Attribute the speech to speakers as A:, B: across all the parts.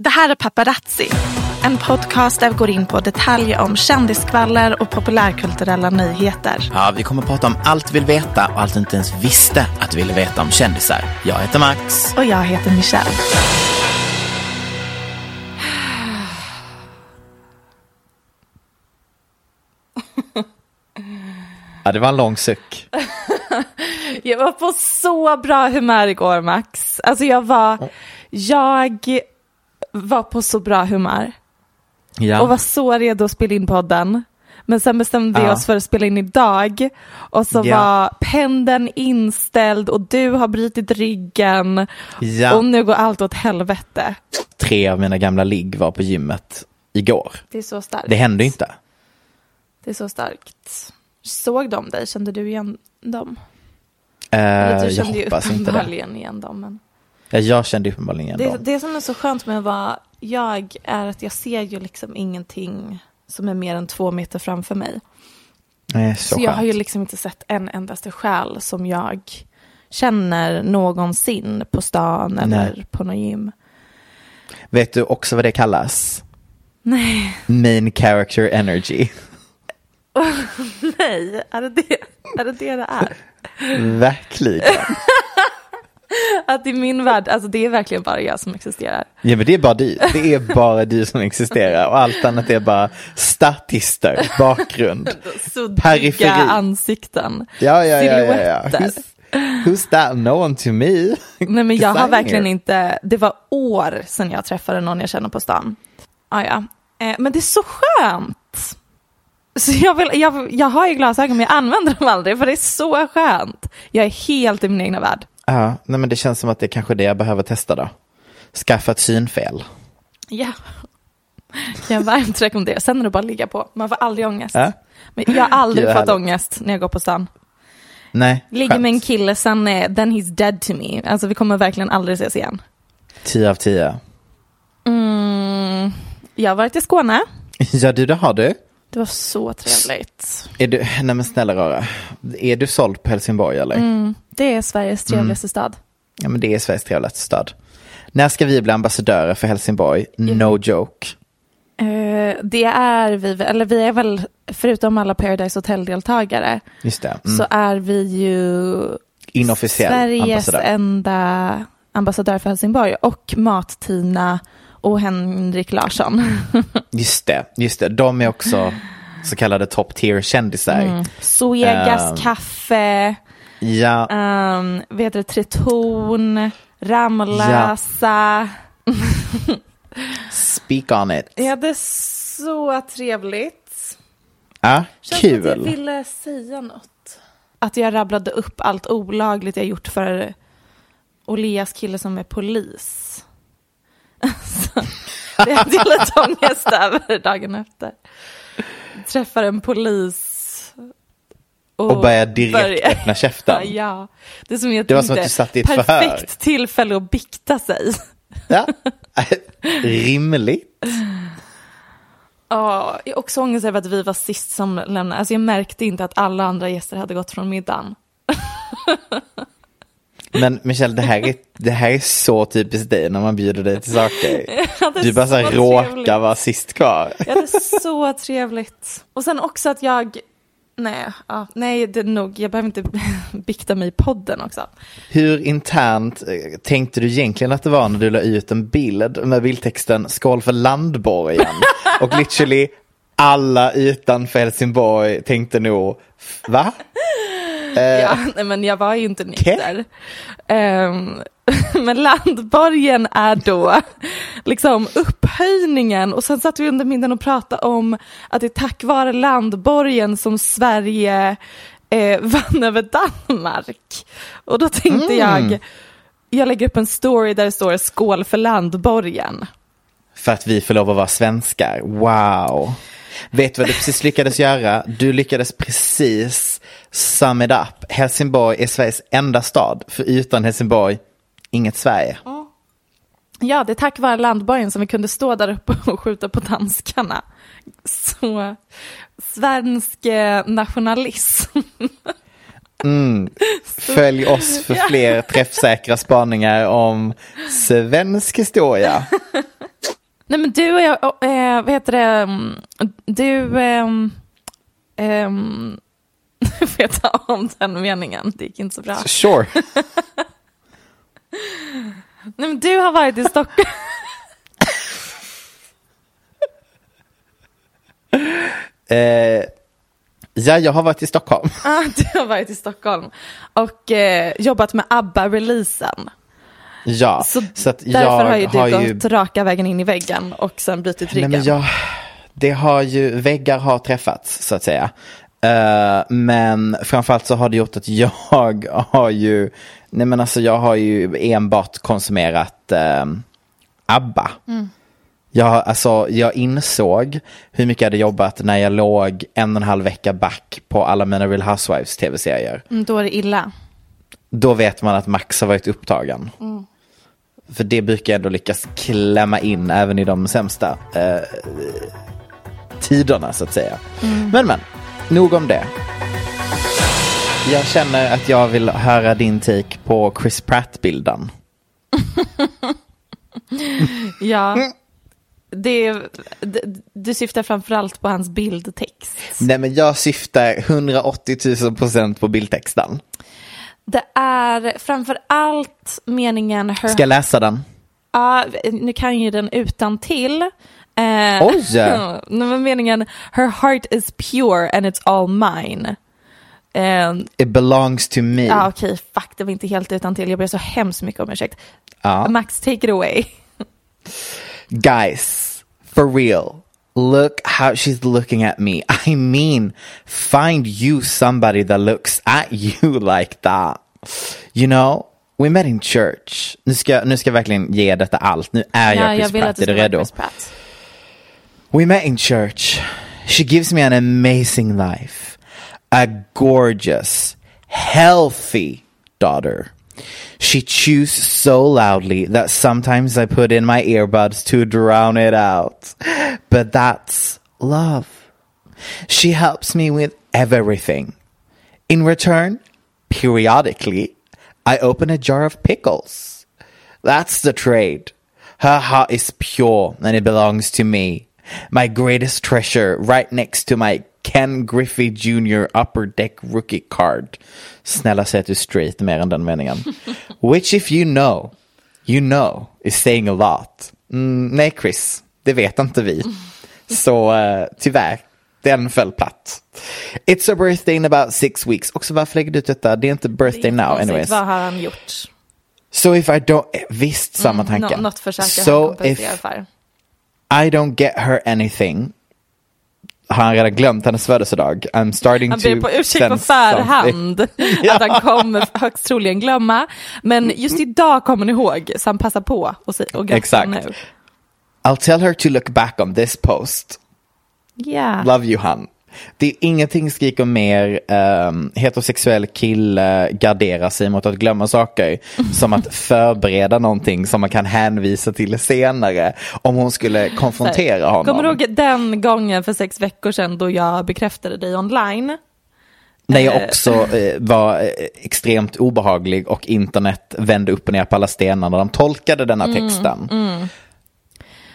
A: Det här är Paparazzi, en podcast där vi går in på detaljer om kändisskvaller och populärkulturella nyheter.
B: Ja, vi kommer att prata om allt vi vill veta och allt du inte ens visste att du ville veta om kändisar. Jag heter Max.
A: Och jag heter Michelle.
B: Ja, det var en lång suck.
A: Jag var på så bra humör igår Max. Alltså jag var, jag var på så bra humör.
B: Ja.
A: Och var så redo att spela in podden. Men sen bestämde vi
B: Ja.
A: oss för att spela in idag. Och så
B: Ja.
A: var pendeln inställd och du har brutit ryggen.
B: Ja.
A: Och nu går allt åt helvete.
B: Tre av mina gamla ligg var på gymmet igår.
A: Det är så starkt.
B: Det hände inte.
A: Det är så starkt. Såg de dig? Kände du igen dem?
B: Eh,
A: Eller du
B: jag
A: kände ju
B: hoppas inte det.
A: igen dem. Men...
B: Ja, jag kände uppenbarligen igen
A: Det,
B: dem.
A: det som är så skönt med att vara jag är att jag ser ju liksom ingenting som är mer än två meter framför mig.
B: Nej, så,
A: Så, jag har ju liksom inte sett en endaste själ som jag känner någonsin på stan eller på något gym.
B: Vet du också vad det kallas?
A: Nej,
B: Main character energy.
A: nej, är det det är det, det, det är?
B: Verkligen.
A: Att i min värld, alltså det är verkligen bara jag som existerar.
B: Ja, men det är bara du. Det är bara du som existerar och allt annat är bara statister, bakgrund. Periferi.
A: ansikten.
B: Ja, ja, ja.
A: Silhouetter.
B: Who's, who's that? No one to me.
A: Nej men jag har verkligen inte, det var år sedan jag träffade någon jag känner på stan. Ah, ja. Eh, men det är så skönt. Så jag, vill, jag, jag har ju glasögon men jag använder dem aldrig för det är så skönt. Jag är helt i min egna värld.
B: Ja, nej men det känns som att det är kanske det jag behöver testa då. Skaffa ett synfel.
A: Ja. Jag varmt rekommenderar. Sen är det bara att ligga på. Man får aldrig ångest.
B: Ja.
A: Men jag har aldrig
B: Gud,
A: fått ångest när jag går på stan.
B: Nej,
A: Ligger
B: skönt.
A: med en kille, sen eh, then he's dead to me. Alltså vi kommer verkligen aldrig ses igen.
B: 10 av 10.
A: Mm, jag har varit i Skåne.
B: Ja du, det har du.
A: Det var så trevligt.
B: Är du, nej men snälla rara. Är du såld på Helsingborg eller?
A: Mm, det är Sveriges trevligaste stad.
B: Ja men det är Sveriges trevligaste stad. När ska vi bli ambassadörer för Helsingborg? No joke.
A: Eh, det är vi, eller vi är väl, förutom alla Paradise Hotel-deltagare,
B: Just det. Mm.
A: så är vi ju
B: Inofficiell
A: Sveriges
B: ambassadör.
A: enda ambassadör för Helsingborg och Mat-Tina och Henrik Larsson.
B: Just det, just det. De är också så kallade top tier kändisar.
A: Mm. Suegas
B: Ehm.
A: kaffe,
B: Ja,
A: um, vad heter det, Triton, Ramlösa.
B: speak on it.
A: Ja, det är så trevligt.
B: Ja,
A: Känns som att jag
B: kul.
A: ville säga något. Att jag rabblade upp allt olagligt jag gjort för Olias kille som är polis. Alltså, det hade jag lite ångest över dagen efter. Träffar en polis
B: Och börjar direkt öppna käften.
A: ja, det är som jag
B: Det var som att du satt i ett
A: perfekt
B: förhör.
A: tillfälle att bikta sig.
B: Ja, rimligt.
A: Ja, jag har också ångest över att vi var sist som lämnade. Alltså jag märkte inte att alla andra gäster hade gått från middagen.
B: Men Michelle, det här, är, det här är så typiskt dig när man bjuder dig till saker. Du bara så
A: så
B: råkar vara sist kvar.
A: Ja, det är så trevligt. Och sen också att jag, nej, ja, nej, det är nog, jag behöver inte bikta mig i podden också.
B: Hur internt eh, tänkte du egentligen att det var när du la ut en bild med bildtexten skål för landborgen? Och literally alla utanför Helsingborg tänkte nog, "F- va?
A: Ja, nej, men jag var ju inte nykter. Ehm, men landborgen är då liksom upphöjningen och sen satt vi under middagen och pratade om att det är tack vare landborgen som Sverige eh, vann över Danmark. Och då tänkte jag, jag lägger upp en story där det står skål för landborgen.
B: För att vi får lov att vara svenskar. Wow. Vet du vad du precis lyckades göra? Du lyckades precis sum it up. Helsingborg är Sveriges enda stad. För utan Helsingborg, inget Sverige.
A: Ja, det är tack vare landborgen som vi kunde stå där uppe och skjuta på danskarna. Så svensk eh, nationalism.
B: Följ oss för fler träffsäkra spaningar om svensk historia.
A: Nej men du och jag, eh, vad heter det, mm, du, ehm, ehm, får jag ta om den meningen? Det gick inte så bra.
B: Sure.
A: Nej men du har varit i Stockholm.
B: Eh, ja, jag har varit i Stockholm.
A: Ah, du har varit i Stockholm och eh, jobbat med ABBA-releasen.
B: Ja,
A: Så,
B: så
A: därför har ju du
B: har
A: gått
B: ju...
A: raka vägen in i väggen och sen brutit
B: Nej,
A: ryggen.
B: men jag, det har ju, väggar har träffats så att säga. Eh, men framförallt så har det gjort att jag har ju, nej men alltså jag har ju enbart konsumerat eh, ABBA. Jag, alltså, jag insåg hur mycket jag hade jobbat när jag låg en och en halv vecka back på alla mina Real Housewives tv-serier.
A: Mm, Då är det illa.
B: Då vet man att Max har varit upptagen. För det brukar ändå lyckas klämma in även i de sämsta eh, tiderna så att säga. Men men, nog om det. Jag känner att jag vill höra din take på Chris Pratt-bilden.
A: Ja. Det, det, du syftar framförallt på hans bildtext.
B: Nej men jag syftar 180 000 procent på bildtexten.
A: Det är framför allt meningen her,
B: Ska jag läsa den?
A: Ja, nu kan ju den utan till. Eh,
B: Oj!
A: men meningen her heart is pure and it's all mine. Eh,
B: It belongs to me.
A: ja okej, fuck det var inte helt utan till. Jag ber så hemskt mycket om ursäkt.
B: Ja.
A: Max, take it away.
B: Guys, for real, look how she's looking at me. I mean, find you somebody that looks at you like that. You know, we met in church. Nu ska, nu ska jag verkligen ge detta allt. Nu är jag
A: Ja,
B: Chris
A: jag vill att
B: Pratt.
A: det
B: Är du redo?
A: Pratt.
B: We met in church. She gives me an amazing life. A gorgeous, healthy daughter. She chews so loudly that sometimes I put in my earbuds to drown it out. But that's love. She helps me with everything. In return, periodically, I open a jar of pickles. That's the trade. Her heart is pure and it belongs to me. My greatest treasure right next to my Ken Griffey Jr. upper deck rookie card. Snälla säg att du är straight mer än den meningen. Which if you know, you know is saying a lot. Mm, nej Chris, det vet inte vi. Så uh, tyvärr, den föll platt. It's a birthday in about six weeks. Också varför lägger du ut detta? Det är inte birthday now anyways.
A: Vad har han gjort?
B: So if I don't, eh, visst samma tanke.
A: Mm, Nå- något försöker
B: so
A: han
B: if
A: för.
B: I don't get her anything, han redan glömt hennes födelsedag? I'm starting
A: Han ber på ursäkt på förhand
B: Ja.
A: att han kommer högst troligen glömma. Men just idag kommer ni ihåg, så han passar på och, och
B: Exakt.
A: nu.
B: I'll tell her to look back on this post.
A: Ja.
B: Love you, hon. Det är ingenting skriker mer um, heterosexuell kille garderar sig mot att glömma saker som att förbereda någonting som man kan hänvisa till senare om hon skulle konfrontera honom.
A: Kommer du ihåg den gången för sex veckor sedan då jag bekräftade dig online?
B: När jag
A: Eh.
B: också eh, var eh, extremt obehaglig och internet vände upp och ner på alla stenar när de tolkade denna
A: Mm,
B: texten.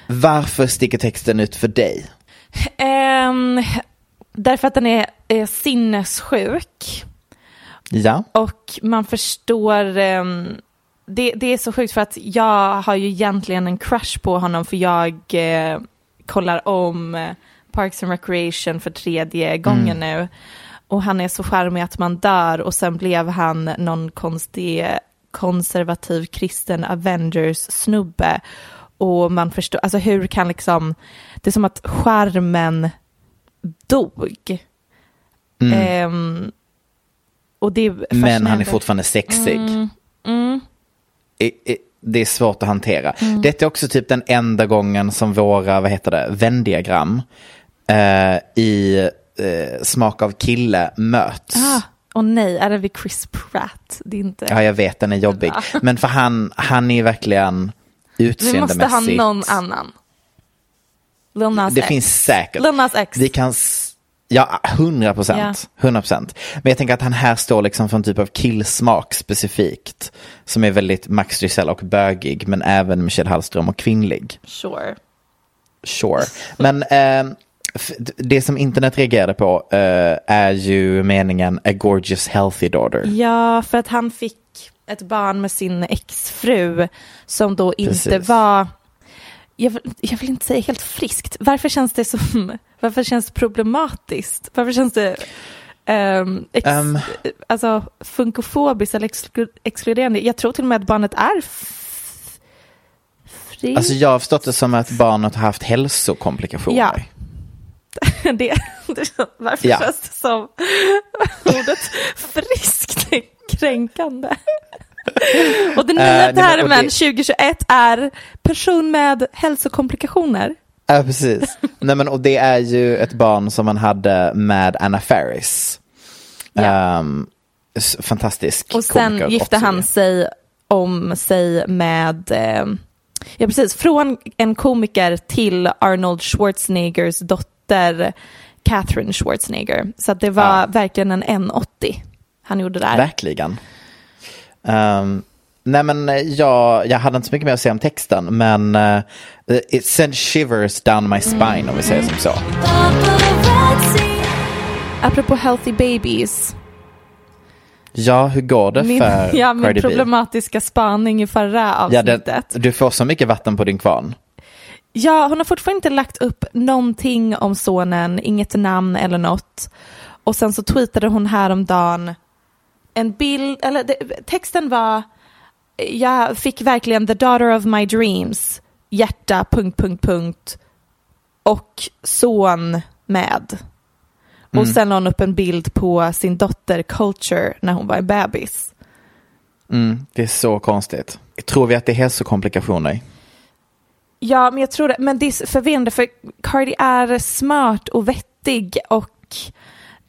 B: Varför sticker texten ut för dig?
A: Ehm, därför att den är, är sinnessjuk.
B: Ja,
A: Och man förstår, ehm, det, det är så sjukt för att jag har ju egentligen en crush på honom för jag eh, kollar om eh, Parks and Recreation för tredje gången nu. Och han är så charmig att man dör och sen blev han någon konstig konservativ kristen Avengers-snubbe. Och man förstår, alltså hur kan liksom, det är som att charmen dog. Ehm, och det är
B: men han är fortfarande sexig.
A: Mm.
B: I- i- Det är svårt att hantera. Detta är också typ den enda gången som våra, vad heter det, vändiagram eh, i eh, smak av kille möts.
A: Ah, och nej, är det vid Chris Pratt? Det är inte...
B: Ja, jag vet, den är jobbig. Men för han, han är verkligen
A: Vi
B: utseendemässigt.
A: måste ha någon annan. Lil Nas
B: Det
A: X.
B: finns säkert.
A: Lil Nas X.
B: Vi kan, ja, 100 procent. 100 procent. Men jag tänker att han här står liksom för en typ av killsmak specifikt. Som är väldigt Max Giselle och bögig, men även Michelle Hallström och kvinnlig.
A: Sure.
B: Sure. Men eh, det som internet reagerade på eh, är ju meningen a gorgeous healthy daughter.
A: Ja, för att han fick ett barn med sin exfru som då inte
B: Precis.
A: var, jag vill, jag vill inte säga helt friskt. Varför känns det som, varför känns det problematiskt? Varför känns det ehm, ex,
B: Ehm.
A: alltså funkofobiskt eller exklu, exkluderande? Jag tror till och med att barnet är friskt.
B: Alltså jag har förstått det som att barnet har haft hälsokomplikationer.
A: Ja. det, varför
B: Ja.
A: känns det som ordet friskt kränkande? Och den nya
B: Eh, nej, men- och
A: termen
B: det-
A: 2021 är person med hälsokomplikationer.
B: Ja, precis. Nej, men, och det är ju ett barn som man hade med Anna Faris.
A: Ja.
B: Ehm, s- fantastisk
A: Och sen
B: komiker
A: gifte han sig om sig med, eh, ja precis, från en komiker till Arnold Schwarzeneggers dotter Catherine Schwarzenegger. Så det var
B: Ja.
A: verkligen en 1,80 han gjorde där.
B: Verkligen. Ehm, nej men eh, jag, jag hade inte så mycket mer att säga om texten men uh, it sent shivers down my spine om vi säger som så.
A: Apropå healthy babies.
B: Ja, hur går det
A: Min,
B: för
A: ja, min
B: Cardi B?
A: problematiska spaning i förra
B: Ja,
A: avsnittet.
B: det, du får så mycket vatten på din kvarn.
A: Ja, hon har fortfarande inte lagt upp någonting om sonen, inget namn eller något. Och sen så tweetade hon häromdagen en bild, eller det, texten var, jag fick verkligen the daughter of my dreams, hjärta, punkt, punkt, punkt, och son med. Och sen la hon upp en bild på sin dotter Culture när hon var en bebis.
B: Mm, det är så konstigt. Tror vi att det är hälsokomplikationer?
A: Ja, men jag tror det. Men det är förvirrande för Cardi är smart och vettig och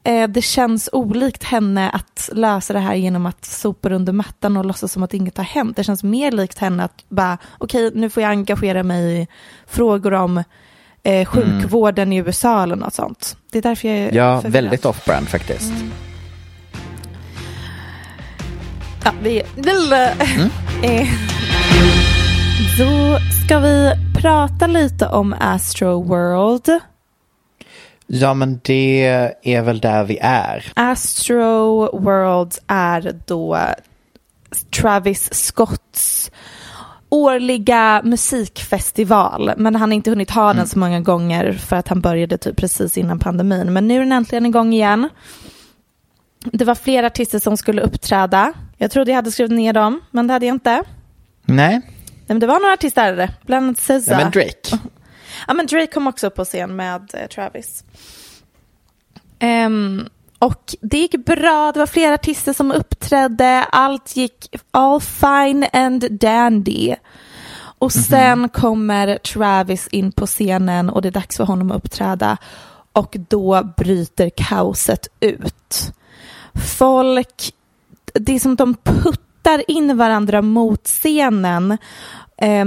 A: eh, det känns olikt henne att lösa det här genom att sopa under mattan och låtsas som att inget har hänt. Det känns mer likt henne att bara, okej, nu får jag engagera mig i frågor om eh, sjukvården i USA eller något sånt. Det är därför jag är
B: Ja,
A: förvirrad.
B: väldigt off-brand faktiskt.
A: Ja, vi... Eh, Då ska vi prata lite om Astro World.
B: Ja, men det är väl där vi är.
A: Astro World är då Travis Scotts årliga musikfestival. Men han har inte hunnit ha den så många gånger för att han började typ precis innan pandemin. Men nu är den äntligen igång igen. Det var flera artister som skulle uppträda. Jag trodde jag hade skrivit ner dem, men det hade jag inte.
B: Nej,
A: Nej, men det var några artister, bland annat SZA.
B: Nej men Drake.
A: Ja, men Drake kom också upp på scen med eh, Travis. Ehm, och det gick bra, det var flera artister som uppträdde, allt gick all fine and dandy. Och sen kommer Travis in på scenen och det är dags för honom att uppträda. och då bryter kaoset ut. Folk, det är som att de puttar in varandra mot scenen eh,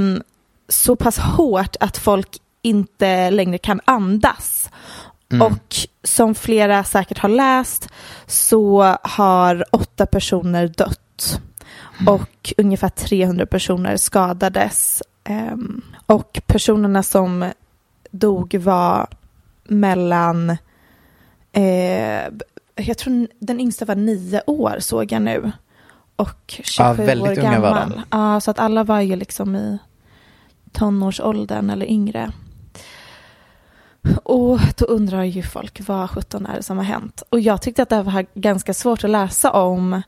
A: så pass hårt att folk inte längre kan andas. Och som flera säkert har läst så har åtta personer dött och ungefär 300 personer skadades. Ehm, och personerna som dog var mellan, eh, jag tror den yngsta var nio år såg jag nu. Och 27
B: väldigt
A: år gammal. Ja, så att alla var ju liksom i tonårsåldern eller yngre. Och då undrar ju folk vad 17 är det som har hänt. Och jag tyckte att det var ganska svårt att läsa om.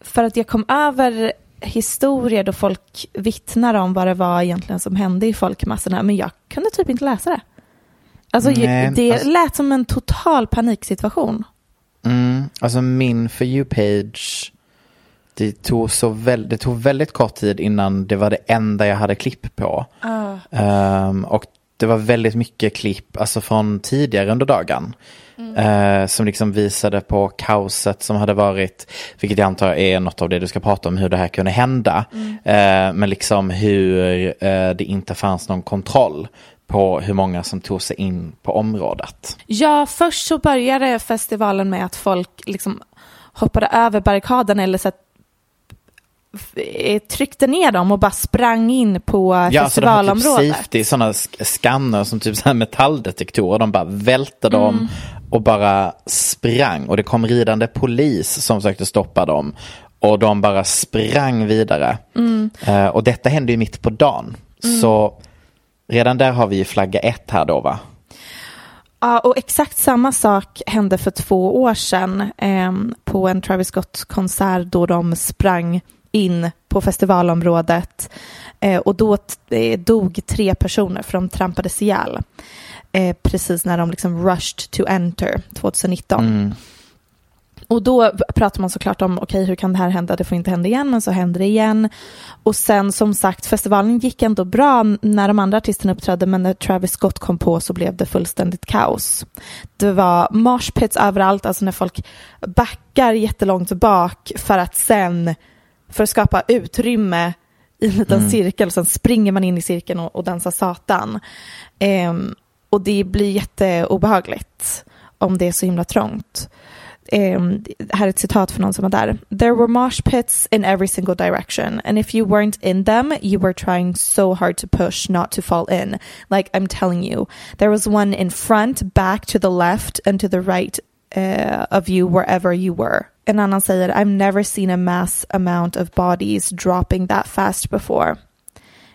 A: För att jag kom över historier då folk vittnar om vad det var egentligen som hände i folkmassorna. Men jag kunde typ inte läsa det. Alltså
B: Nej,
A: det
B: alltså-
A: lät som en total paniksituation.
B: Mm, alltså min For You-page, det tog, så väl, det tog väldigt kort tid innan det var det enda jag hade klipp på. Ehm, och det var väldigt mycket klipp, alltså från tidigare under dagen. eh, som liksom visade på kaoset som hade varit, vilket jag antar är något av det du ska prata om, hur det här kunde hända. Eh, men liksom hur eh, det inte fanns någon kontroll på hur många som tog sig in på området.
A: Ja, först så började festivalen med att folk liksom hoppade över barrikaden eller så tryckte ner dem och bara sprang in på
B: Ja, så de har typ
A: festivalområdet.
B: safety, sådana sk- skanner som typ så här metalldetektorer. De bara välte dem
A: Mm.
B: och bara sprang. Och det kom ridande polis som försökte stoppa dem. Och de bara sprang vidare.
A: Mm.
B: Eh, och detta hände ju mitt på dagen. Så redan där har vi ju flagga ett här då va?
A: Ja, och exakt samma sak hände för två år sedan ehm, på en Travis Scott-konsert då de sprang in på festivalområdet eh, och då eh, dog tre personer för de trampades ihjäl eh, precis när de liksom rushed to enter 2019. Och då pratar man såklart om, okej hur kan det här hända, det får inte hända igen, men så händer det igen. Och sen som sagt, festivalen gick ändå bra när de andra artisterna uppträdde, men när Travis Scott kom på så blev det fullständigt kaos. Det var moshpits överallt, alltså när folk backar jättelångt bak för att sen, för att skapa utrymme i en liten cirkel, sen springer man in i cirkeln och, och dansar satan. Ehm, och det blir jätteobehagligt om det är så himla trångt. Um, här är ett citat från någon som var där. There were mosh pits in every single direction and if you weren't in them you were trying so hard to push not to fall in. Like I'm telling you. There was one in front, back, to the left and to the right uh, of you wherever you were. En annan säger I've never seen a mass amount of bodies dropping that fast before.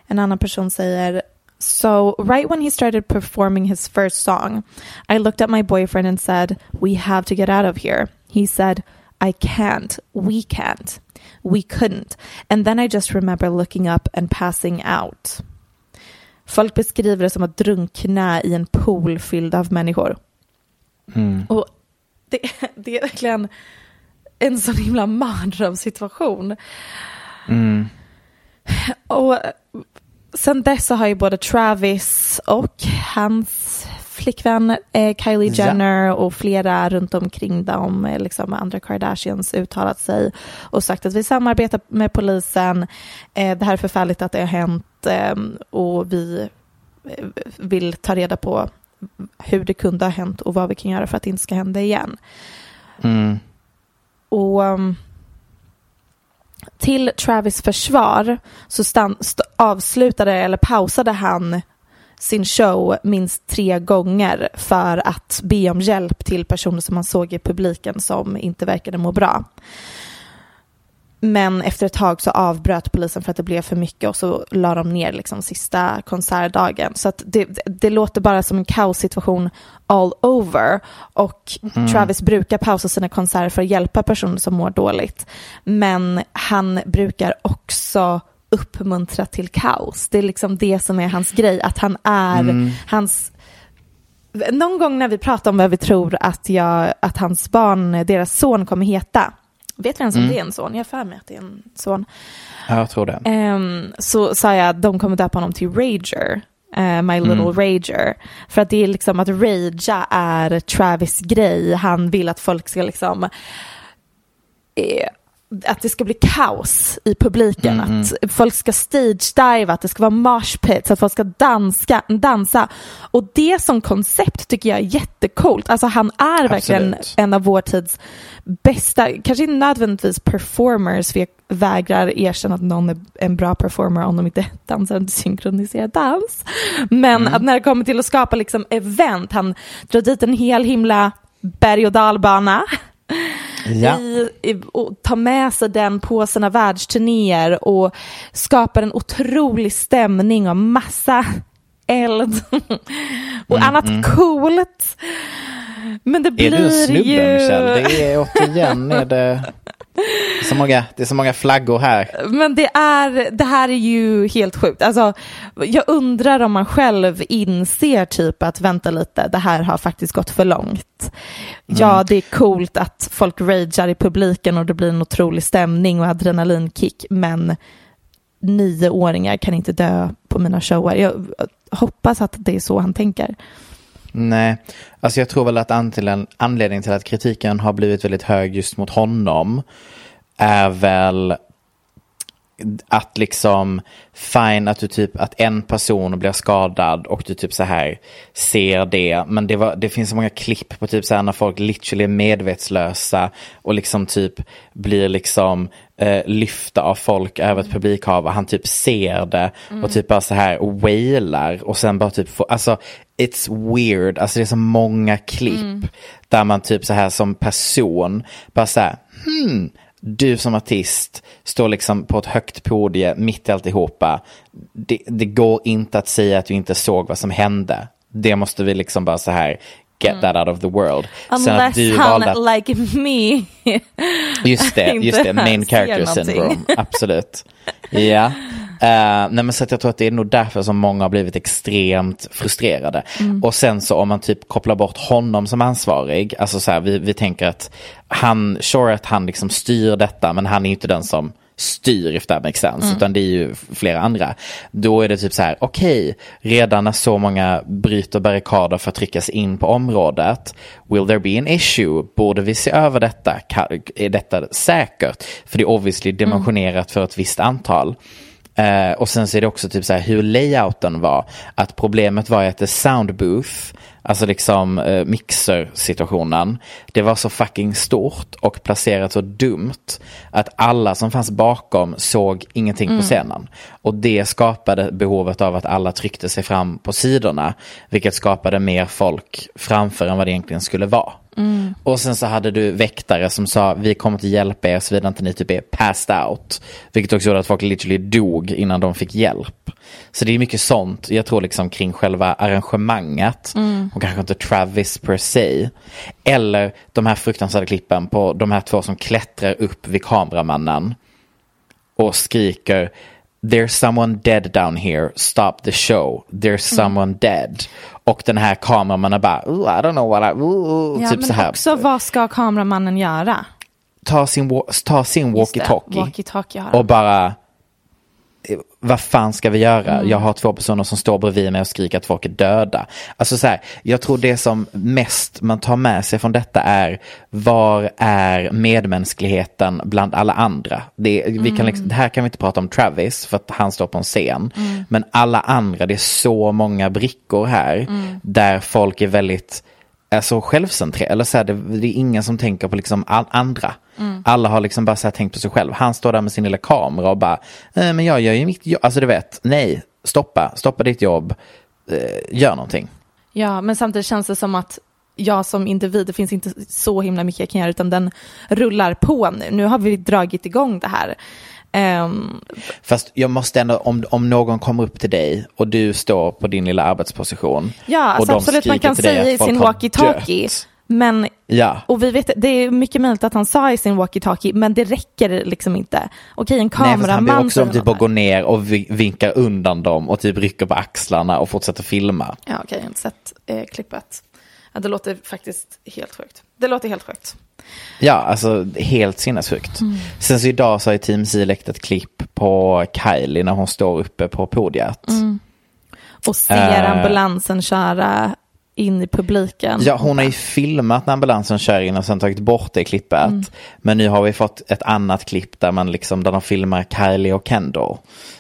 A: En annan person säger So, right when he started performing his first song, I looked at my boyfriend and said, We have to get out of here. He said, I can't. We can't. We couldn't. And then I just remember looking up and passing out. Folk beskriver det som att drunkna i en pool fylld av människor. Mm. Och det, det är verkligen en sån himla mardrömssituation. Och sen dess så har ju både Travis och hans flickvän eh, Kylie
B: Ja.
A: Jenner och flera runt omkring dem, eh, liksom andra Kardashians, uttalat sig och sagt att vi samarbetar med polisen. Eh, det här är förfärligt att det har hänt eh, och vi eh, vill ta reda på hur det kunde ha hänt och vad vi kan göra för att det inte ska hända igen.
B: Mm.
A: Och um, till Travis försvar så stan- st- avslutade eller pausade han sin show minst tre gånger för att be om hjälp till personer som han såg i publiken som inte verkade må bra. Men efter ett tag så avbröt polisen för att det blev för mycket och så la de ner liksom sista konsertdagen. Så det, det, låter bara som en kaossituation all over. Och Travis brukar pausa sina konserter för att hjälpa personer som mår dåligt. Men han brukar också uppmuntra till kaos. Det är liksom det som är hans grej, att han är hans någon gång när vi pratar om vad vi tror att, jag, att hans barn, deras son kommer heta, vet vi ens om det är en son? Jag har för mig att det är en son.
B: Ja, jag tror det.
A: Ehm, så sa jag att de kommer döpa honom till Rager. eh, My Little Rager. För att det är liksom att ragea är Travis grej. Han vill att folk ska liksom eh, att det ska bli kaos i publiken, att folk ska stage-diva, att det ska vara mosh pits, att folk ska danska, dansa. Och det som koncept tycker jag är jättecoolt. Alltså han är verkligen
B: Absolut.
A: en av vår tids bästa, kanske inte nödvändigtvis performers, för jag vägrar erkänna att någon är en bra performer om de inte dansar en synkroniserad dans. Men att när det kommer till att skapa liksom event, han drar dit en hel himla berg och dalbana
B: Ja.
A: i, i, och tar med sig den på sina världsturnéer och skapar en otrolig stämning och massa eld och annat coolt. Men det
B: Mm, Är
A: blir
B: du snubben
A: ju...
B: Kjell? Det är återigen är det, så många, det är så många flaggor här.
A: Men det, är, det här är ju helt sjukt. Alltså, jag undrar om man själv inser typ att vänta lite, det här har faktiskt gått för långt. Ja, det är coolt att folk ragear i publiken och det blir en otrolig stämning och adrenalinkick, men nioåringar kan inte dö på mina shower. Jag hoppas att det är så han tänker.
B: Nej, alltså jag tror väl att anledningen till att kritiken har blivit väldigt hög just mot honom är väl att liksom fine att du typ att en person blir skadad och du typ så här ser det. Men det, var, det finns så många klipp på typ så här när folk literally är medvetslösa och liksom typ blir liksom eh, lyfta av folk över ett publikhav och han typ ser det och typ bara så här wailar och sen bara typ får, alltså it's weird, alltså det är så många klipp där man typ så här som person bara så här hmm du som artist står liksom på ett högt podie mitt i alltihopa. Det, det går inte att säga att du inte såg vad som hände. Det måste vi liksom bara så här get that out of the world. Sen att
A: Unless
B: du
A: han
B: valde att,
A: like me.
B: just det, just det, main character syndrome, absolut. Ja, Eh, nej men så att jag tror att det är nog därför som många har blivit extremt frustrerade.
A: Mm.
B: Och sen så om man typ kopplar bort honom som ansvarig, alltså så här, vi, vi tänker att han, sure att han liksom styr detta, men han är inte den som styr if that makes sense, utan det är ju flera andra. Då är det typ så här, okej, redan när så många bryter barrikader för att trycka sig in på området, will there be an issue? Borde vi se över detta? Är detta säkert? För det är obviously dimensionerat för ett visst antal. Eh, och sen så är det också typ så här hur layouten var. Att problemet var ju att det sound booth, alltså liksom eh, mixersituationen, det var så fucking stort och placerat så dumt att alla som fanns bakom såg ingenting på scenen. Och det skapade behovet av att alla tryckte sig fram på sidorna, vilket skapade mer folk framför än vad det egentligen skulle vara. Och sen så hade du väktare som sa vi kommer inte hjälpa er såvida inte ni typ är passed out. Vilket också gjorde att folk literally dog innan de fick hjälp. Så det är mycket sånt, jag tror liksom kring själva arrangemanget. Och kanske inte Travis per se. Eller de här fruktansvärda klippen på de här två som klättrar upp vid kameramannen. Och skriker There's someone dead down here, stop the show. There's someone dead. Och den här kameramannen bara, "Ooh, I don't know what I, ooh,
A: Ja,
B: typ
A: men
B: så här.
A: också vad ska kameramannen göra?
B: Ta sin, wa- ta sin
A: Just det,
B: walkie-talkie
A: walkie-talkie har
B: och bara, vad fan ska vi göra?
A: Mm.
B: Jag har två personer som står bredvid mig och skriker att folk är döda. Alltså så här, jag tror det som mest man tar med sig från detta är, var är medmänskligheten bland alla andra? Det, vi kan liksom, här kan vi inte prata om Travis för att han står på en scen. Men alla andra, det är så många brickor här där folk är väldigt alltså självcentrerad, eller så här, det, det är ingen som tänker på liksom all, andra. Alla har liksom bara så här tänkt på sig själv. Han står där med sin lilla kamera och bara, eh, men jag gör ju mitt jobb, alltså du vet, nej, stoppa, stoppa ditt jobb, eh, gör någonting.
A: Ja, men samtidigt känns det som att jag som individ, det finns inte så himla mycket jag kan göra, utan den rullar på nu. Nu har vi dragit igång det här. Ehm,
B: Fast jag måste ändå, om, om någon kommer upp till dig och du står på din lilla arbetsposition.
A: ja,
B: och
A: alltså
B: de
A: absolut, man kan säga i sin walkie-talkie, men
B: Ja.
A: Och vi vet, det är mycket möjligt att han sa i sin walkie-talkie, men det räcker liksom inte. Okej, en
B: Nej, för han
A: kameraman
B: också om typ
A: något
B: att gå ner och vi- vinkar undan dem och typ rycker på axlarna och fortsätter filma.
A: Ja, okej, jag har inte sett eh, klippet. Ja, det låter faktiskt helt sjukt. Det låter helt sjukt.
B: Ja, alltså helt sinnessjukt.
A: Mm.
B: Sen så idag så har ju Team Z läckt ett klipp på Kylie när hon står uppe på podiet.
A: Mm. Och ser
B: Eh.
A: ambulansen köra in i publiken.
B: Ja, hon har ju filmat när ambulansen kör in och sen tagit bort det klippet.
A: Mm.
B: Men nu har vi fått ett annat klipp där man liksom, där de filmar Kylie och Kendall.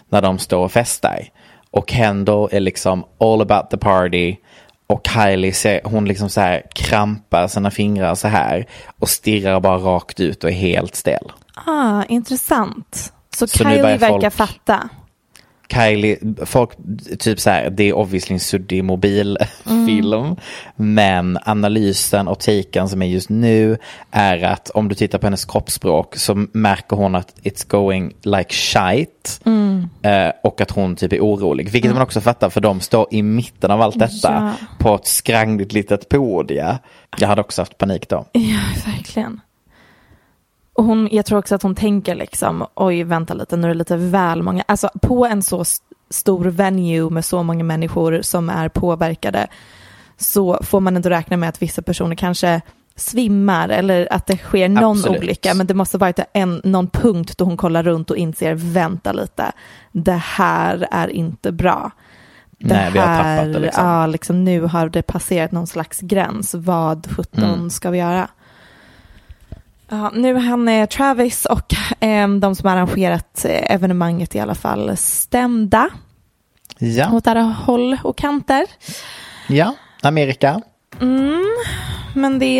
B: När de står och festar. Och Kendall är liksom all about the party. Och Kylie, ser, hon liksom så här krampar sina fingrar så här. Och stirrar bara rakt ut och är helt stel.
A: Ah, intressant. Så,
B: Så
A: Kylie verkar
B: folk-
A: fatta.
B: Kylie, folk, typ så här, det är obviously en suddig mobilfilm. Men analysen och taken som är just nu är att om du tittar på hennes kroppsspråk så märker hon att it's going like shite. Eh, och att hon typ är orolig. Vilket man också fattar för de står i mitten av allt detta
A: Ja.
B: på ett skrangligt litet podia. Jag hade också haft panik då.
A: Ja, verkligen. Och hon, jag tror också att hon tänker liksom, oj vänta lite, nu är det lite väl många, alltså på en så stor venue med så många människor som är påverkade så får man inte räkna med att vissa personer kanske svimmar eller att det sker någon
B: Absolut.
A: olycka, men det måste varit en, någon punkt då hon kollar runt och inser, vänta lite, det här är inte bra. Det
B: Nej, vi har tappat det, liksom.
A: Ja, liksom nu har det passerat någon slags gräns. Vad sjutton
B: Mm.
A: ska vi göra? Ja, nu är han eh, Travis och eh, de som arrangerat eh, evenemanget i alla fall stämda
B: Ja,
A: åt alla håll och kanter.
B: ja, Amerika.
A: Men det,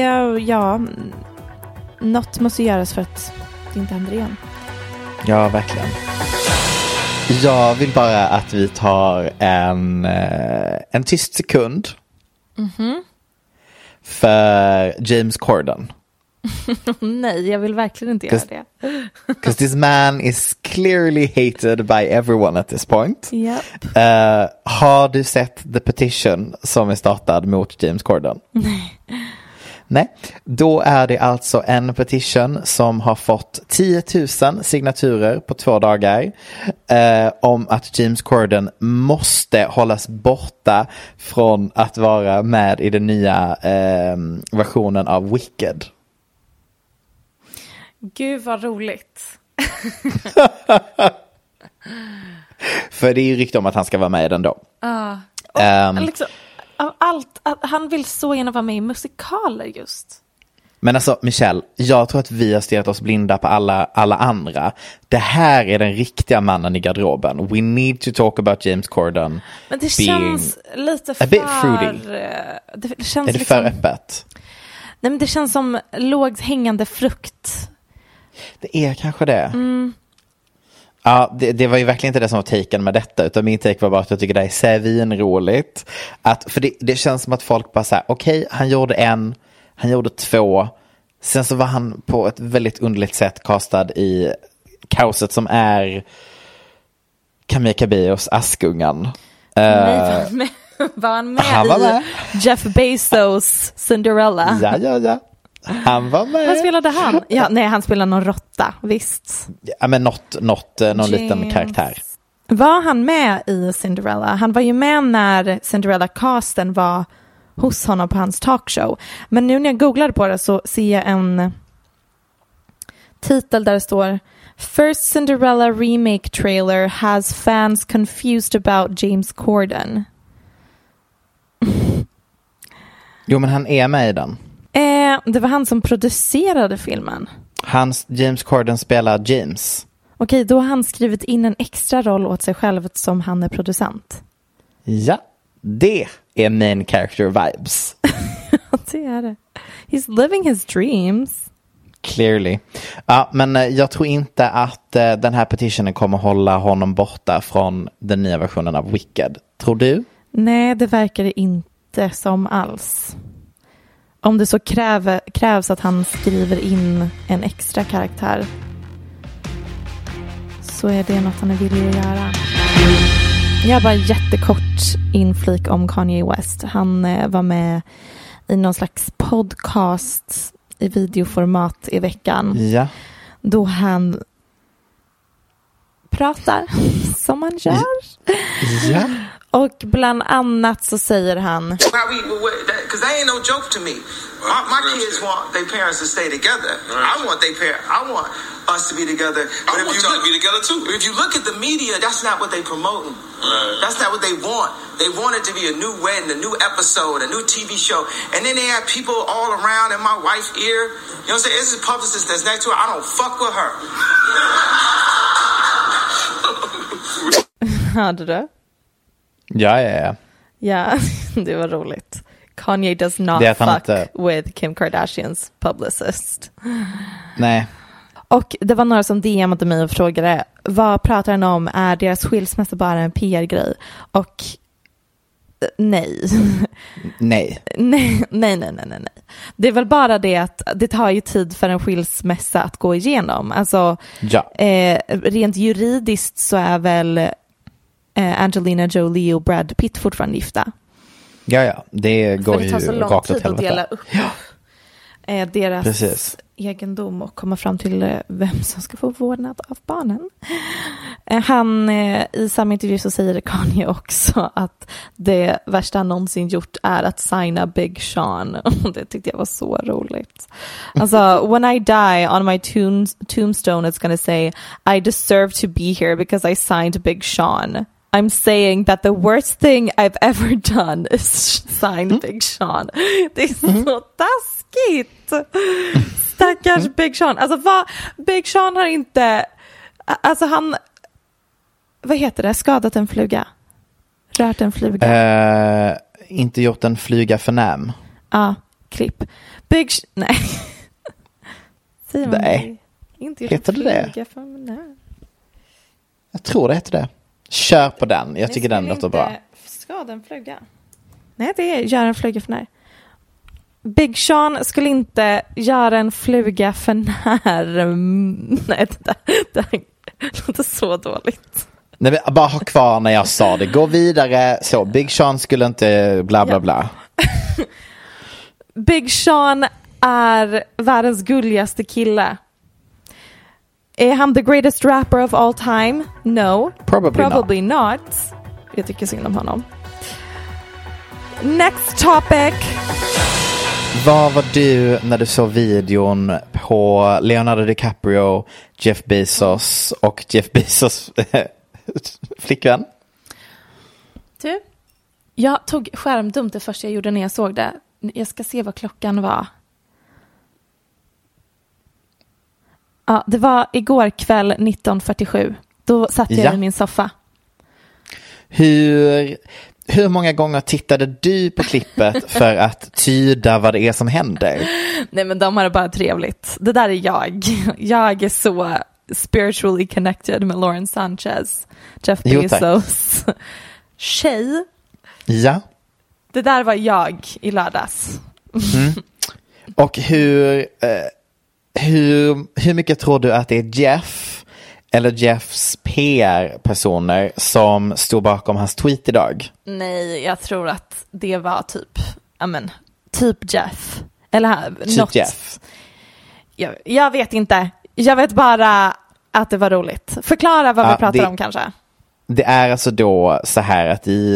A: ja, något måste göras för att det inte händer igen.
B: Ja, verkligen. Jag vill bara att vi tar en, eh, en tyst sekund. För James Corden.
A: Nej, jag vill verkligen inte göra det.
B: Because this man is clearly hated by everyone at this point.
A: Japp.
B: Eh, har du sett the petition som är startad mot James Corden? Nej. Nej, då är det alltså en petition som har fått 10 000 signaturer på två dagar eh, om att James Corden måste hållas borta från att vara med i den nya eh, versionen av Wicked.
A: Gud vad roligt.
B: För det är ju rykte om att han ska vara med i den då.
A: Och,
B: Ehm.
A: liksom, av allt, han vill så gärna vara med i musikaler just.
B: Men alltså Michelle, jag tror att vi har stirrat oss blinda på alla, alla andra. Det här är den riktiga mannen i garderoben. We need to talk about James Corden.
A: Men det känns lite för...
B: a bit fruity.
A: eh, Det känns
B: Är det
A: liksom,
B: för öppet?
A: Nej, men det känns som lågt hängande frukt.
B: Det är kanske det. Ja, det, det var ju verkligen inte det som var taken med detta, utan min take var bara att jag tycker det är svinroligt. Att, för det, det känns som att folk bara säger, okej, han gjorde en, han gjorde två, sen så var han på ett väldigt underligt sätt castad i kaoset som är Camilla Cabellos Askungan.
A: Nej,
B: Eh,
A: var han med, var han med
B: var
A: i
B: med.
A: Jeff Bezos Cinderella?
B: ja, ja, ja. Han var med.
A: Vad spelade han? Ja, nej, han spelade någon råtta, visst.
B: Ja, men något, något, eh, någon liten
A: James.
B: karaktär.
A: Var han med i Cinderella? Han var ju med när Cinderella-casten var hos honom på hans talkshow. Men nu när jag googlade på det så ser jag en titel där det står First Cinderella remake trailer has fans confused about James Corden.
B: Jo, men han är med i den.
A: Eh, det var han som producerade filmen.
B: Hans, James Corden spelar James.
A: Okej, då har han skrivit in en extra roll åt sig själv som han är producent.
B: Ja, det är main character vibes.
A: Ja, det är det. He's living his dreams.
B: Clearly. Ja, men eh, jag tror inte att eh, den här petitionen kommer hålla honom borta från den nya versionen av Wicked. Tror du?
A: Nej, det verkar det inte som alls. Om det så kräver, krävs att han skriver in en extra karaktär så är det något han är villig att göra. Jag bara jättekort inflik om Kanye West. Han eh, var med i någon slags podcast i videoformat i veckan
B: Ja.
A: då han pratar som man gör.
B: Ja.
A: Och bland annat så säger han
C: How we, because that ain't no joke to me. My, my kids want their parents to stay together. I want their parent. I want us to be together. But
D: I want
C: you look,
D: to be together too.
C: If you look at the media, that's not what they promoting. That's not what they want. They want it to be a new wedding, a new episode, a new TV show. And then they have people all around in my wife's ear. You know what I'm saying? This is publicist that's next to her. I don't fuck with her.
A: Hörde du?
B: Ja, ja, ja.
A: Ja, det var roligt. Kanye does not fuck
B: inte-
A: with Kim Kardashians publicist.
B: Nej.
A: Och det var några som DMade mig och frågade vad pratar han om? Är deras skilsmässa bara en PR-grej? Och eh, nej.
B: Nej.
A: nej, nej, nej, nej, nej. Det är väl bara det att det tar ju tid för en skilsmässa att gå igenom. Alltså,
B: Ja.
A: eh, rent juridiskt så är väl Angelina Jolie och Brad Pitt fortfarande gifta.
B: Ja, ja. Det går
A: För det
B: ju
A: tar så lång
B: rakt åt
A: tid att dela
B: helvete.
A: upp eh, deras
B: Precis.
A: egendom och komma fram till eh, vem som ska få vårdnad av barnen. Eh, Han, eh, i samma intervju så säger Kanye också att det värsta han någonsin gjort är att signa Big Sean. Det tyckte jag var så roligt. Alltså, when I die on my tomb tombstone it's gonna say I deserve to be here because I signed Big Sean. I'm saying that the worst thing I've ever done is sign Big Sean. Det är så taskigt. Stackars Big Sean. Alltså vad, Big Sean har inte, alltså han, vad heter det, skadat en fluga? Rört en fluga?
B: Eh, inte gjort en flyga för näm.
A: Ja, klipp. Big, nej. Säger man
B: Nej.
A: det? Inte gjort
B: Heter
A: en
B: det det?
A: fluga för nej.
B: Jag tror det heter det. Kör på den. Jag tycker den låter bra.
A: Skada en fluga. Nej, det är gör en fluga för när. Big Sean skulle inte göra en fluga för när. Nej, det där, det där låter så dåligt.
B: Nej, men bara ha kvar när jag sa det. Gå vidare. Så, Big Sean skulle inte bla bla
A: Ja.
B: bla.
A: Big Sean är världens gulligaste kille. Är han the greatest rapper of all time? No.
B: Probably not.
A: Probably not. Jag tycker synd om honom. Next topic.
B: Vad var du när du såg videon på Leonardo DiCaprio, Jeff Bezos och Jeff Bezos flickvän?
A: Du, jag tog skärmdump det första jag gjorde när jag såg det. Jag ska se vad klockan var. Ja, det var igår kväll 19.47. Då satt jag
B: Ja.
A: i min soffa.
B: Hur, hur många gånger tittade du på klippet för att tyda vad det är som händer?
A: Nej men de har det bara trevligt. Det där är jag. Jag är så spiritually connected med Lauren Sanchez, Jeff
B: Jo.
A: Bezos tjej.
B: Ja.
A: Det där var jag i lördags.
B: Och hur, eh, hur, hur mycket tror du att det är Jeff eller Jeffs PR-personer som stod bakom hans tweet idag?
A: Nej, jag tror att det var typ, ja men, typ Jeff. Eller
B: Typ
A: något.
B: Jeff.
A: Jag, jag vet inte. Jag vet bara att det var roligt. Förklara vad vi
B: Ja,
A: pratar
B: det-
A: om kanske.
B: Det är alltså då så här att i,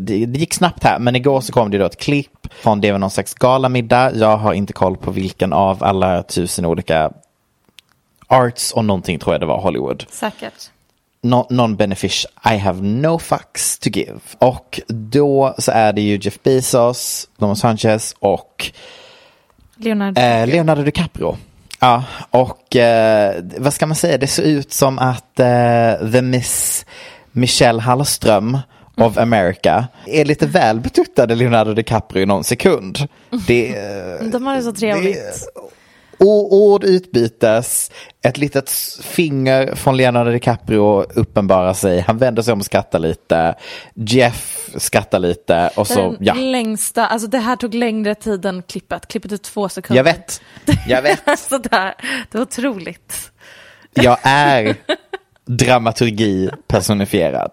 B: det, det gick snabbt här, men igår så kom det då ett klipp från det var någon slags galamiddag. Jag har inte koll på vilken av alla tusen olika arts och någonting tror jag det var Hollywood.
A: Säkert.
B: No, non-benefic, I have no fucks to give. Och då så är det ju Jeff Bezos, Don Sanchez och
A: Leonardo.
B: Eh, Leonardo DiCaprio. Ja, och eh, vad ska man säga, det ser ut som att eh, The Miss Michelle Hallström of America är lite väl betuttade Leonardo DiCaprio i någon sekund. Det, eh,
A: De har det så trevligt.
B: o- ord utbytes, ett litet finger från Leonardo DiCaprio uppenbarar sig, han vänder sig om och skrattar lite, Jeff skrattar lite och så,
A: Den
B: ja,
A: längsta, alltså det här tog längre tid än klippet. Klippet är två sekunder.
B: jag vet, jag vet.
A: så där, det var otroligt.
B: Jag är dramaturgi personifierad.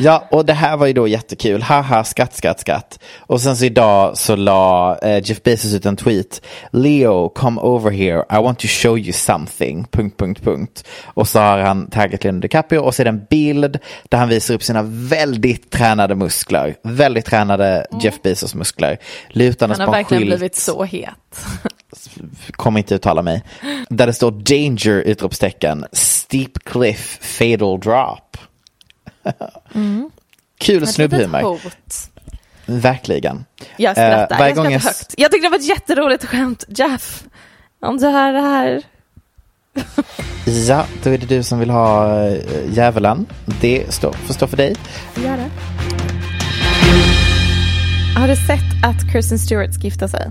B: Ja, och det här var ju då jättekul. Haha, skratt, skratt, skratt. Och sen så idag så la eh, Jeff Bezos ut en tweet. Leo, come over here. I want to show you something. Punkt, punkt, punkt. Och så har han taggat Leonardo DiCaprio och det en bild där han visar upp sina väldigt tränade muskler. Väldigt tränade Jeff Bezos muskler. Lutandes
A: Han har
B: en
A: verkligen
B: skylt.
A: blivit så het.
B: kommer inte uttala mig. Där det står danger utropstecken, steep cliff, fatal drop. Kul
A: Ett
B: snubbhumor. Verkligen.
A: Jag
B: Eh,
A: skrattar,
B: varje
A: jag skrattar
B: jag-
A: högt. Jag tyckte det var ett jätteroligt skämt. Jeff, om du hör det här.
B: Ja, då är det du som vill ha äh, djävulen. Det står, får stå för dig.
A: Gör det. Har du sett att Kirsten Stewart ska gifta sig?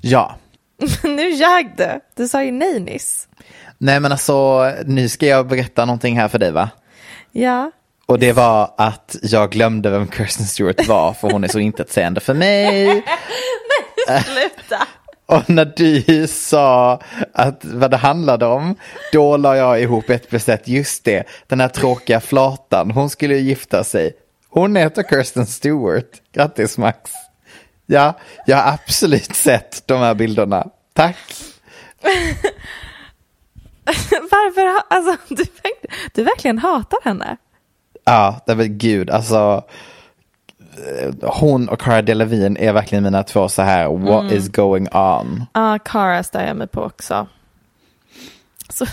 B: Ja.
A: nu ljög du. Du sa ju nej nyss.
B: Nej men alltså, nu ska jag berätta någonting här för dig va?
A: Ja.
B: Och det var att jag glömde vem Kirsten Stewart var för hon är så intetsägande för mig.
A: Sluta.
B: Och när du sa att vad det handlade om, då la jag ihop ett plus ett, just det, den här tråkiga flatan, hon skulle ju gifta sig. Hon heter Kirsten Stewart, grattis Max. Ja, jag har absolut sett de här bilderna, tack.
A: Varför? Alltså, du, du verkligen hatar henne.
B: Ja, det var gud, alltså. Hon och Cara Delevingne är verkligen mina två så här, what is going on?
A: Ja, Cara stör jag mig på också. Så,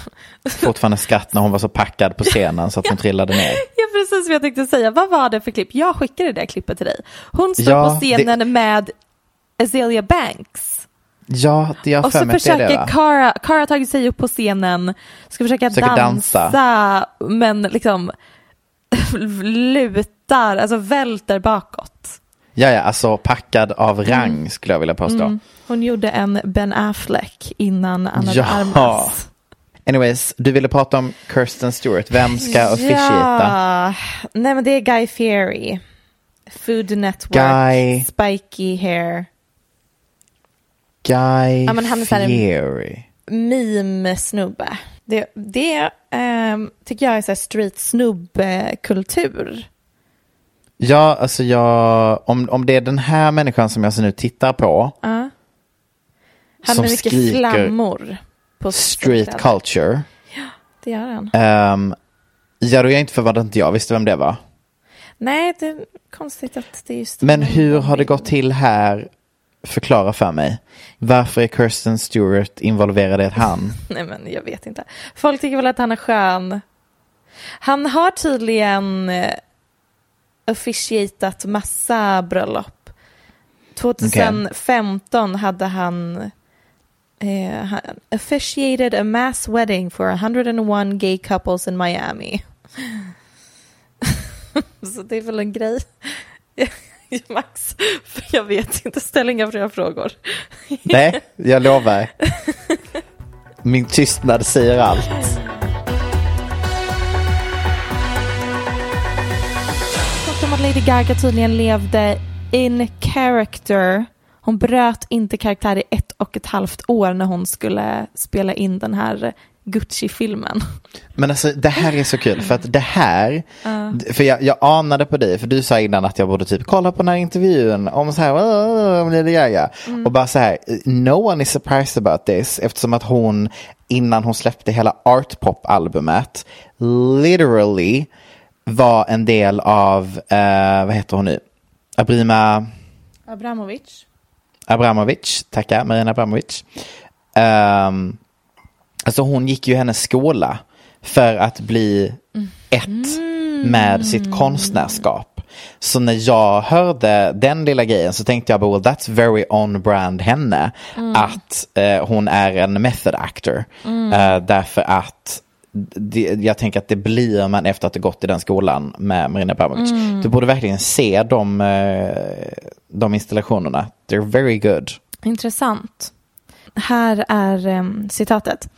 B: Fortfarande skratt när hon var så packad på scenen så att hon trillade ner.
A: ja, precis vad jag tänkte säga. Vad var det för klipp? Jag skickade det där klippet till dig. Hon står
B: Ja,
A: på scenen med Azealia Banks.
B: Ja, det jag
A: Och så
B: det det
A: försöker
B: va?
A: Cara, Cara har tagit sig upp på scenen, ska försöka dansa,
B: dansa.
A: men liksom lutar, alltså välter bakåt.
B: Ja, ja, alltså packad av rang skulle jag vilja påstå.
A: Mm. Hon gjorde en Ben Affleck innan Anna
B: Ja.
A: Armas.
B: Anyways, du ville prata om Kirsten Stewart. Vem ska officiata?
A: Ja, nej men det är Guy Fieri. Food Network,
B: Guy-
A: spiky hair,
B: Guy
A: Ja, men han är
B: Fieri.
A: meme-snubbe. Det, det ehm, tycker jag är så street snubbe-kultur.
B: Ja, alltså jag, om, om det är den här människan som jag så nu tittar på,
A: Ja. Han
B: Som
A: med mycket
B: skriker
A: flammor på
B: street culture,
A: Det gör han.
B: um, ja då är jag inte förvånad att inte jag visste vem det var.
A: Nej, det är konstigt att det är just
B: Men hur har det gått till här? Förklara för mig. Varför är Kirsten Stewart involverad i ett han?
A: Nej, men jag vet inte. Folk tycker väl att han är skön. Han har tydligen eh, officiatat massa bröllop. 2015 hade han eh, officiated a mass wedding for 101 gay couples in Miami. Så det är väl en grej. Max, för jag vet inte, ställ inga fler frågor.
B: Nej, jag lovar. Min tystnad säger allt.
A: Om att Lady Gaga tydligen levde in character. Hon bröt inte karaktär i ett och ett halvt år när hon skulle spela in den här Gucci-filmen.
B: Men alltså det här är så kul för att det här, för jag, jag anade på dig, för du sa innan att jag borde typ kolla på den här intervjun om så här, "Åh, om Lady Gaga. Och bara så här, no one is surprised about this eftersom att hon innan hon släppte hela Art Pop-albumet literally var en del av, eh, vad heter hon nu, Abrima
A: Abramovic.
B: Abramovic, tackar, Marina Abramovic. Um, alltså hon gick ju hennes skola för att bli ett med sitt konstnärskap. Så när jag hörde den lilla grejen så tänkte jag bara, well, that's very on brand henne. Att eh, hon är en method actor. Eh, därför att det, jag tänker att det blir man efter att ha gått i den skolan med Marina Abramovic. Du borde verkligen se de, eh, de installationerna. They're very good.
A: Intressant. Här är um, citatet.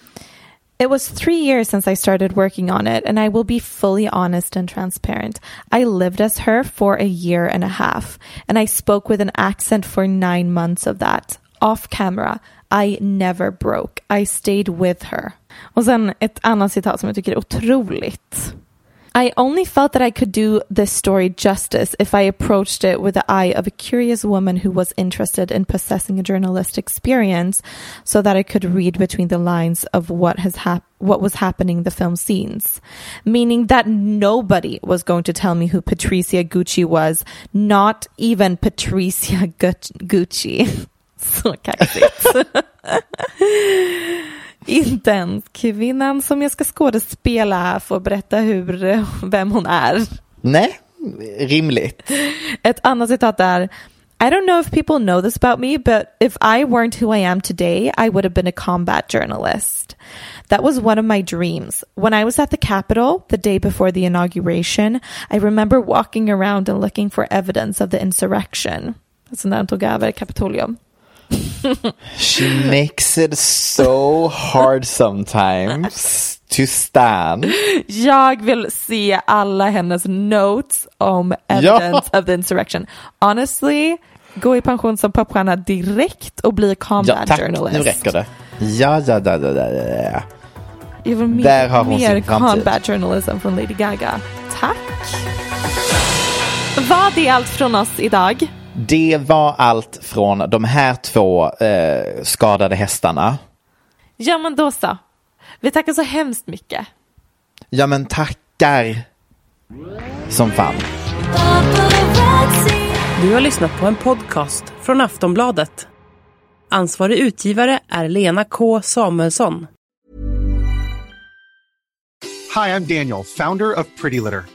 A: It was three years since I started working on it, and I will be fully honest and transparent. I lived as her for a year and a half, and I spoke with an accent for nine months of that. Off camera, I never broke. I stayed with her. Och sen ett annat citat som jag tycker är otroligt. I only felt that I could do this story justice if I approached it with the eye of a curious woman who was interested in possessing a journalist experience so that I could read between the lines of what has what was happening in the film scenes. Meaning that nobody was going to tell me who Patricia Gucci was, not even Patricia Gu- Gucci. Så kaxigt. Inte ens kvinnan som jag ska skådespela får berätta hur, vem hon är.
B: Nej, rimligt.
A: Ett annat citat är I don't know if people know this about me, but if I weren't who I am today, I would have been a combat journalist. That was one of my dreams. When I was at the Capitol the day before the inauguration, I remember walking around and looking for evidence of the insurrection. Alltså när han tog över Kapitolium.
B: She makes it so hard sometimes to stand.
A: Jag vill se alla hennes notes om evidence of the insurrection. Honestly, gå i pension som popstjärna direkt och bli combat
B: Ja, tack.
A: journalist.
B: Nu räcker det. Ja, ja, ja, ja, ja, ja.
A: Jag vill mer,
B: Där har hon
A: mer combat journalism från Lady Gaga. Tack. Vad är allt från oss idag?
B: Det var allt från de här två eh, skadade hästarna.
A: Ja men då så. Vi tackar så hemskt mycket.
B: Ja men tackar som fan.
D: Du har lyssnat på en podcast från Aftonbladet. Ansvarig utgivare är Lena K Samuelsson.
E: Hi, I'm Daniel, founder of Pretty Litter.